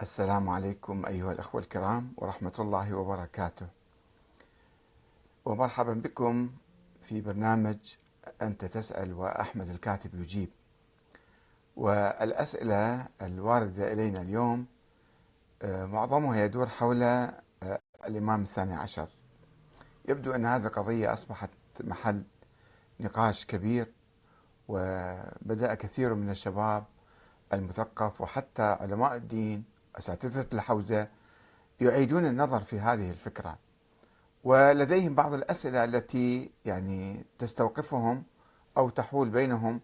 السلام عليكم أيها الأخوة الكرام ورحمة الله وبركاته. ومرحبا بكم في برنامج أنت تسأل وأحمد الكاتب يجيب. والأسئلة الواردة إلينا اليوم آه، معظمها يدور حول آه، الإمام الثاني عشر. يبدو أن هذه القضية أصبحت محل نقاش كبير وبدأ كثير من الشباب المثقف وحتى علماء الدين أساتذة الحوزة يعيدون النظر في هذه الفكرة. ولديهم بعض الأسئلة التي يعني تستوقفهم أو تحول بينهم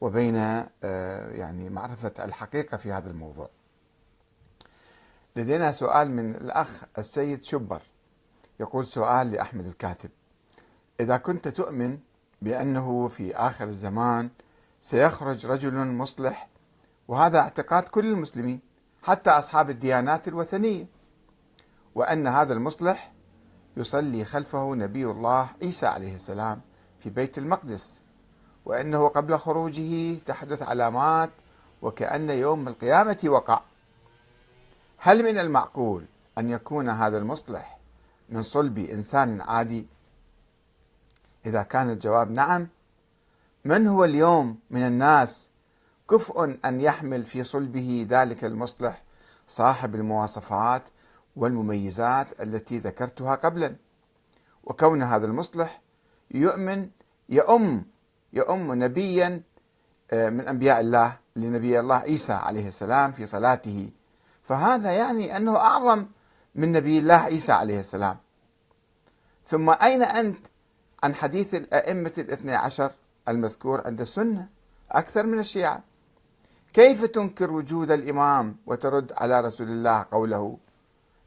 وبين آه، يعني معرفة الحقيقة في هذا الموضوع. لدينا سؤال من الأخ السيد شبر. يقول سؤال لأحمد الكاتب. إذا كنت تؤمن بأنه في آخر الزمان سيخرج رجل مصلح وهذا اعتقاد كل المسلمين حتى أصحاب الديانات الوثنية وأن هذا المصلح يصلي خلفه نبي الله عيسى عليه السلام في بيت المقدس وأنه قبل خروجه تحدث علامات وكأن يوم القيامة وقع. هل من المعقول أن يكون هذا المصلح من صلب إنسان عادي؟ إذا كان الجواب نعم. من هو اليوم من الناس كفء أن يحمل في صلبه ذلك المصلح صاحب المواصفات والمميزات التي ذكرتها قبلا. وكون هذا المصلح يؤمن يؤم يؤم نبيا آه، من أنبياء الله لنبي الله عيسى عليه السلام في صلاته. فهذا يعني أنه أعظم من نبي الله عيسى عليه السلام. ثم أين أنت عن حديث الأئمة الاثني عشر المذكور عند السنة؟ أكثر من الشيعة. كيف تنكر وجود الإمام وترد على رسول الله قوله؟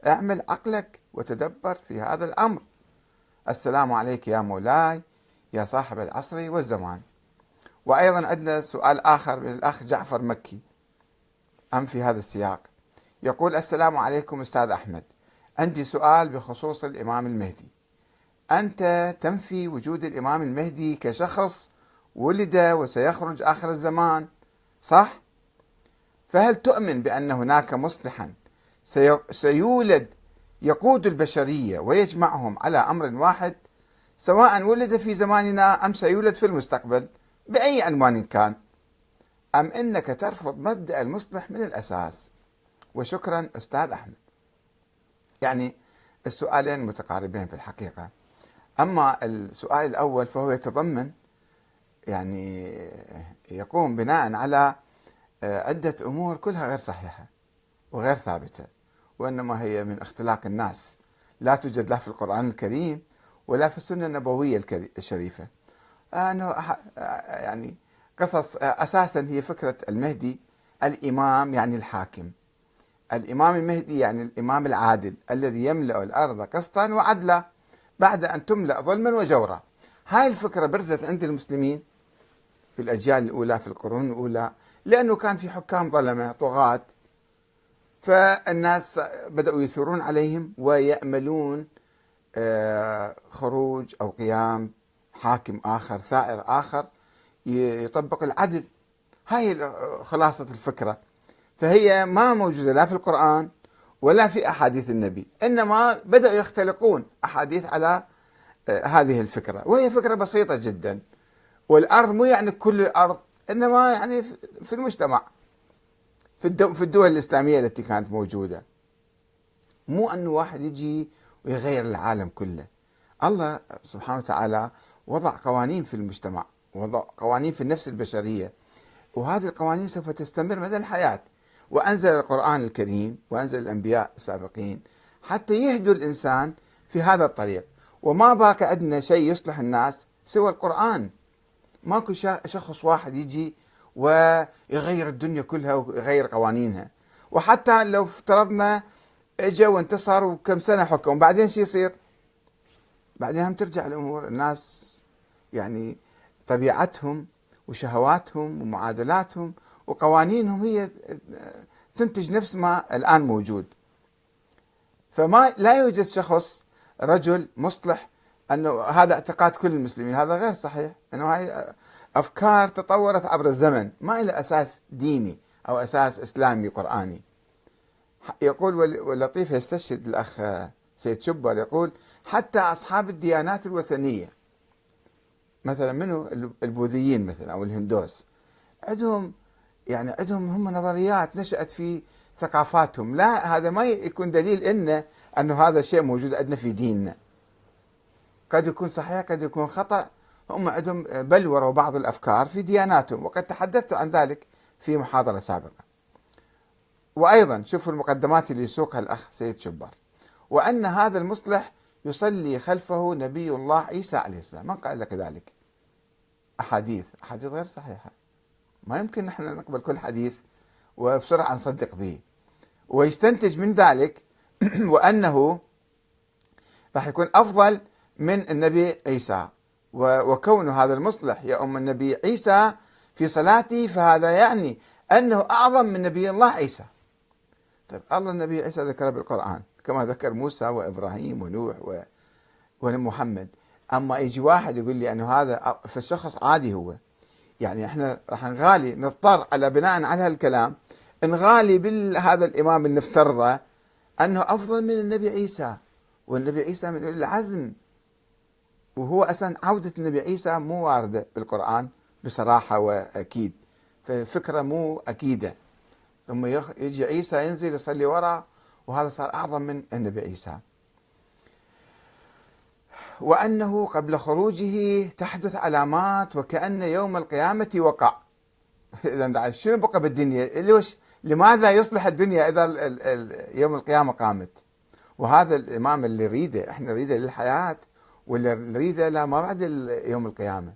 اعمل عقلك وتدبر في هذا الأمر. السلام عليك يا مولاي يا صاحب العصر والزمان. وأيضا عندنا سؤال آخر من الأخ جعفر مكي أم في هذا السياق؟ يقول السلام عليكم أستاذ أحمد. عندي سؤال بخصوص الإمام المهدي. أنت تنفي وجود الإمام المهدي كشخص ولد وسيخرج آخر الزمان صح؟ فهل تؤمن بأن هناك مصلحا سيولد يقود البشرية ويجمعهم على أمر واحد؟ سواء ولد في زماننا أم سيولد في المستقبل بأي عنوان كان؟ أم أنك ترفض مبدأ المصلح من الأساس؟ وشكرا أستاذ أحمد. يعني السؤالين متقاربين في الحقيقة. أما السؤال الأول فهو يتضمن يعني يقوم بناء على عدة أمور كلها غير صحيحة وغير ثابتة وإنما هي من اختلاق الناس. لا توجد لا في القرآن الكريم ولا في السنة النبوية الشريفة. أنه يعني قصص أساسا هي فكرة المهدي الإمام يعني الحاكم. الإمام المهدي يعني الإمام العادل الذي يملأ الأرض قسطا وعدلا بعد أن تملأ ظلما وجورا. هاي الفكرة برزت عند المسلمين في الأجيال الأولى في القرون الأولى. لأنه كان في حكام ظلمة طغاة. فالناس بدأوا يثورون عليهم ويأملون آه، خروج أو قيام حاكم آخر ثائر آخر يطبق العدل. هاي خلاصة الفكرة. فهي ما موجودة لا في القرآن ولا في أحاديث النبي. إنما بدأوا يختلقون أحاديث على آه، هذه الفكرة. وهي فكرة بسيطة جدا. والأرض مو يعني كل الأرض إنما يعني في المجتمع في في الدول الإسلامية التي كانت موجودة. مو أنه واحد يجي ويغير العالم كله. الله سبحانه وتعالى وضع قوانين في المجتمع وضع قوانين في النفس البشرية وهذه القوانين سوف تستمر مدى الحياة. وأنزل القرآن الكريم وأنزل الأنبياء السابقين حتى يهدوا الإنسان في هذا الطريق. وما باقي عندنا شيء يصلح الناس سوى القرآن. ماكو شخص واحد يجي ويغير الدنيا كلها ويغير قوانينها وحتى لو افترضنا اجى وانتصر وكم سنة حكم بعدين شو يصير؟ بعدين هم ترجع الأمور الناس يعني طبيعتهم وشهواتهم ومعادلاتهم وقوانينهم هي تنتج نفس ما الآن موجود فما لا يوجد شخص رجل مصلح أنه هذا اعتقاد كل المسلمين هذا غير صحيح. إنه هاي أفكار تطورت عبر الزمن ما لها أساس ديني أو أساس إسلامي قرآني. يقول واللطيف يستشهد الأخ سيد شبر يقول حتى أصحاب الديانات الوثنية مثلا منو؟ البوذيين مثلا أو الهندوس عندهم يعني عندهم هم نظريات نشأت في ثقافاتهم. لا هذا ما يكون دليل إنه أنه هذا الشيء موجود عندنا في ديننا. قد يكون صحيح قد يكون خطأ. هم عندهم بلوروا بعض الأفكار في دياناتهم وقد تحدثت عن ذلك في محاضرة سابقة. وأيضا شوفوا المقدمات اللي يسوقها الأخ سيد شبار. وأن هذا المصلح يصلي خلفه نبي الله عيسى عليه السلام. من قال لك ذلك؟ أحاديث. أحاديث غير صحيحة. ما يمكن نحن نقبل كل حديث وبسرعة نصدق به. ويستنتج من ذلك وأنه راح يكون أفضل من النبي عيسى. وكون هذا المصلح يؤم النبي عيسى في صلاته فهذا يعني أنه أعظم من نبي الله عيسى. طيب الله النبي عيسى ذكره بالقرآن كما ذكر موسى وإبراهيم ونوح ومحمد أما يجي واحد يقول لي أنه هذا في الشخص عادي هو. يعني إحنا راح نغالي نضطر على بناء على هالكلام نغالي بهذا الإمام اللي نفترضه أنه أفضل من النبي عيسى. والنبي عيسى من العزم. وهو أصلا عودة النبي عيسى مو واردة بالقرآن بصراحة وأكيد. فالفكرة مو أكيدة. ثم يجي عيسى ينزل يصلي وراه وهذا صار أعظم من النبي عيسى. وأنه قبل خروجه تحدث علامات وكأن يوم القيامة وقع. إذا شنو بقى بالدنيا؟ ليش لماذا يصلح الدنيا إذا يوم القيامة قامت؟ وهذا الإمام اللي نريده إحنا نريده للحياة. واللي نريده لا ما بعد يوم القيامة.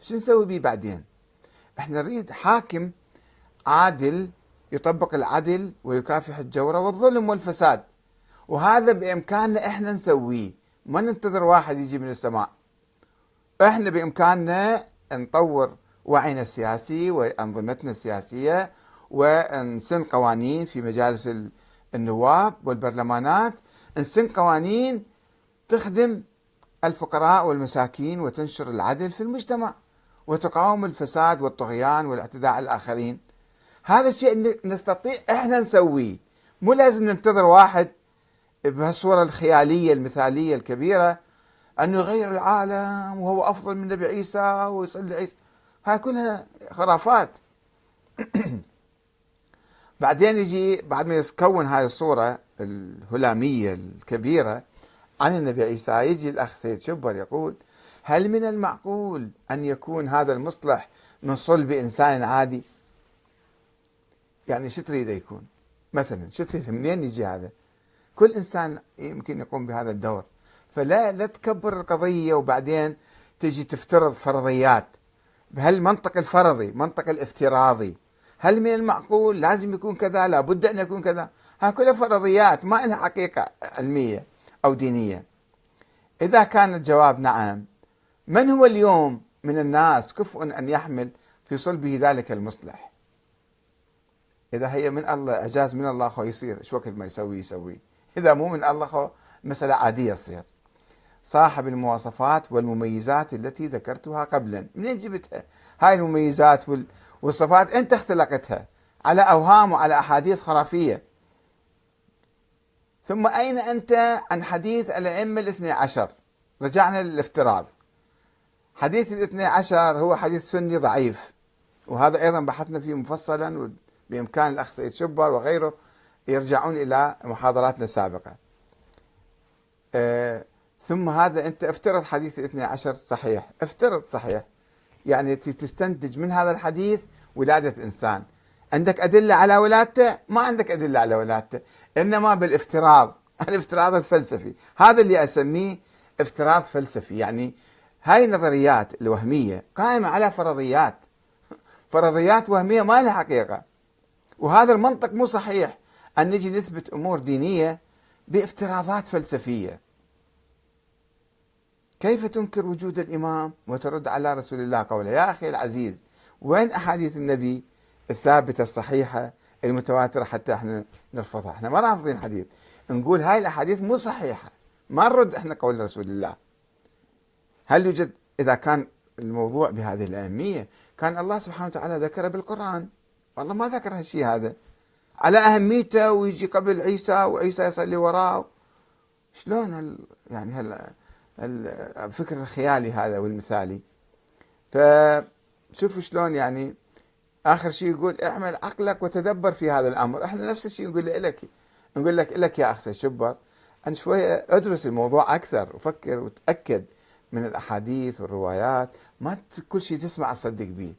شو نسوي به بعدين؟ إحنا نريد حاكم عادل يطبق العدل ويكافح الجورة والظلم والفساد. وهذا بإمكاننا إحنا نسويه. ما ننتظر واحد يجي من السماء. إحنا بإمكاننا نطور وعينا السياسي وأنظمتنا السياسية ونسن قوانين في مجالس النواب والبرلمانات. نسن قوانين تخدم الفقراء والمساكين وتنشر العدل في المجتمع وتقاوم الفساد والطغيان والاعتداء على الآخرين. هذا الشيء نستطيع إحنا نسويه. مو لازم ننتظر واحد بهالصورة الخيالية المثالية الكبيرة أنه يغير العالم وهو أفضل من النبي عيسى ويصلي عيسى هاي كلها خرافات. بعدين يجي بعد ما يكون هاي الصورة الهلامية الكبيرة عن النبي عيسى يجي الأخ سيد شبر يقول هل من المعقول أن يكون هذا المصلح من صلب إنسان عادي؟ يعني شو تريد يكون؟ مثلا شو تريد؟ منين يجي هذا؟ كل إنسان يمكن يقوم بهذا الدور. فلا لا تكبر القضية وبعدين تجي تفترض فرضيات. بهالمنطق الفرضي منطق الافتراضي؟ هل من المعقول لازم يكون كذا؟ لابد أن يكون كذا؟ ها كلها فرضيات ما لها حقيقة علمية. أو دينية. إذا كان الجواب نعم من هو اليوم من الناس كفء أن يحمل في صلبه ذلك المصلح؟ إذا هي من الله إعجاز من الله خو يصير شو وقت ما يسوي يسوي. إذا مو من الله خو مسألة عادية تصير. صاحب المواصفات والمميزات التي ذكرتها قبلا. منين جبتها هاي المميزات والصفات أنت اختلقتها على أوهام وعلى أحاديث خرافية. ثم أين أنت عن حديث الأئمة الاثني عشر؟ رجعنا للافتراض. حديث الاثني عشر هو حديث سني ضعيف وهذا أيضا بحثنا فيه مفصلا بإمكان الأخ سيد شبر وغيره يرجعون إلى محاضراتنا السابقة. أه ثم هذا أنت افترض حديث الاثني عشر صحيح. افترض صحيح. يعني تستنتج من هذا الحديث ولادة إنسان. عندك أدلة على ولادته؟ ما عندك أدلة على ولادته. إنما بالافتراض. الافتراض الفلسفي. هذا اللي أسميه افتراض فلسفي. يعني هاي النظريات الوهمية قائمة على فرضيات. فرضيات وهمية ما لها حقيقة. وهذا المنطق مو صحيح أن نجي نثبت أمور دينية بافتراضات فلسفية. كيف تنكر وجود الإمام وترد على رسول الله قوله يا أخي العزيز وين أحاديث النبي الثابتة الصحيحة المتواترة حتى إحنا نرفضها. إحنا ما رافضين حديث. نقول هاي الأحاديث مو صحيحة. ما نرد إحنا قول رسول الله. هل يوجد إذا كان الموضوع بهذه الأهمية؟ كان الله سبحانه وتعالى ذكر بالقرآن. والله ما ذكر هالشيء هذا. على أهميته ويجي قبل عيسى وعيسى يصلي وراه. شلون هال يعني هال الفكر الخيالي هذا والمثالي. فشوفوا شلون يعني آخر شيء يقول اعمل عقلك وتدبر في هذا الأمر. إحنا نفس الشيء نقول لك نقول لك لك يا اخ شبر ان شوية ادرس الموضوع أكثر وفكر وتأكد من الأحاديث والروايات. ما كل شيء تسمع تصدق به.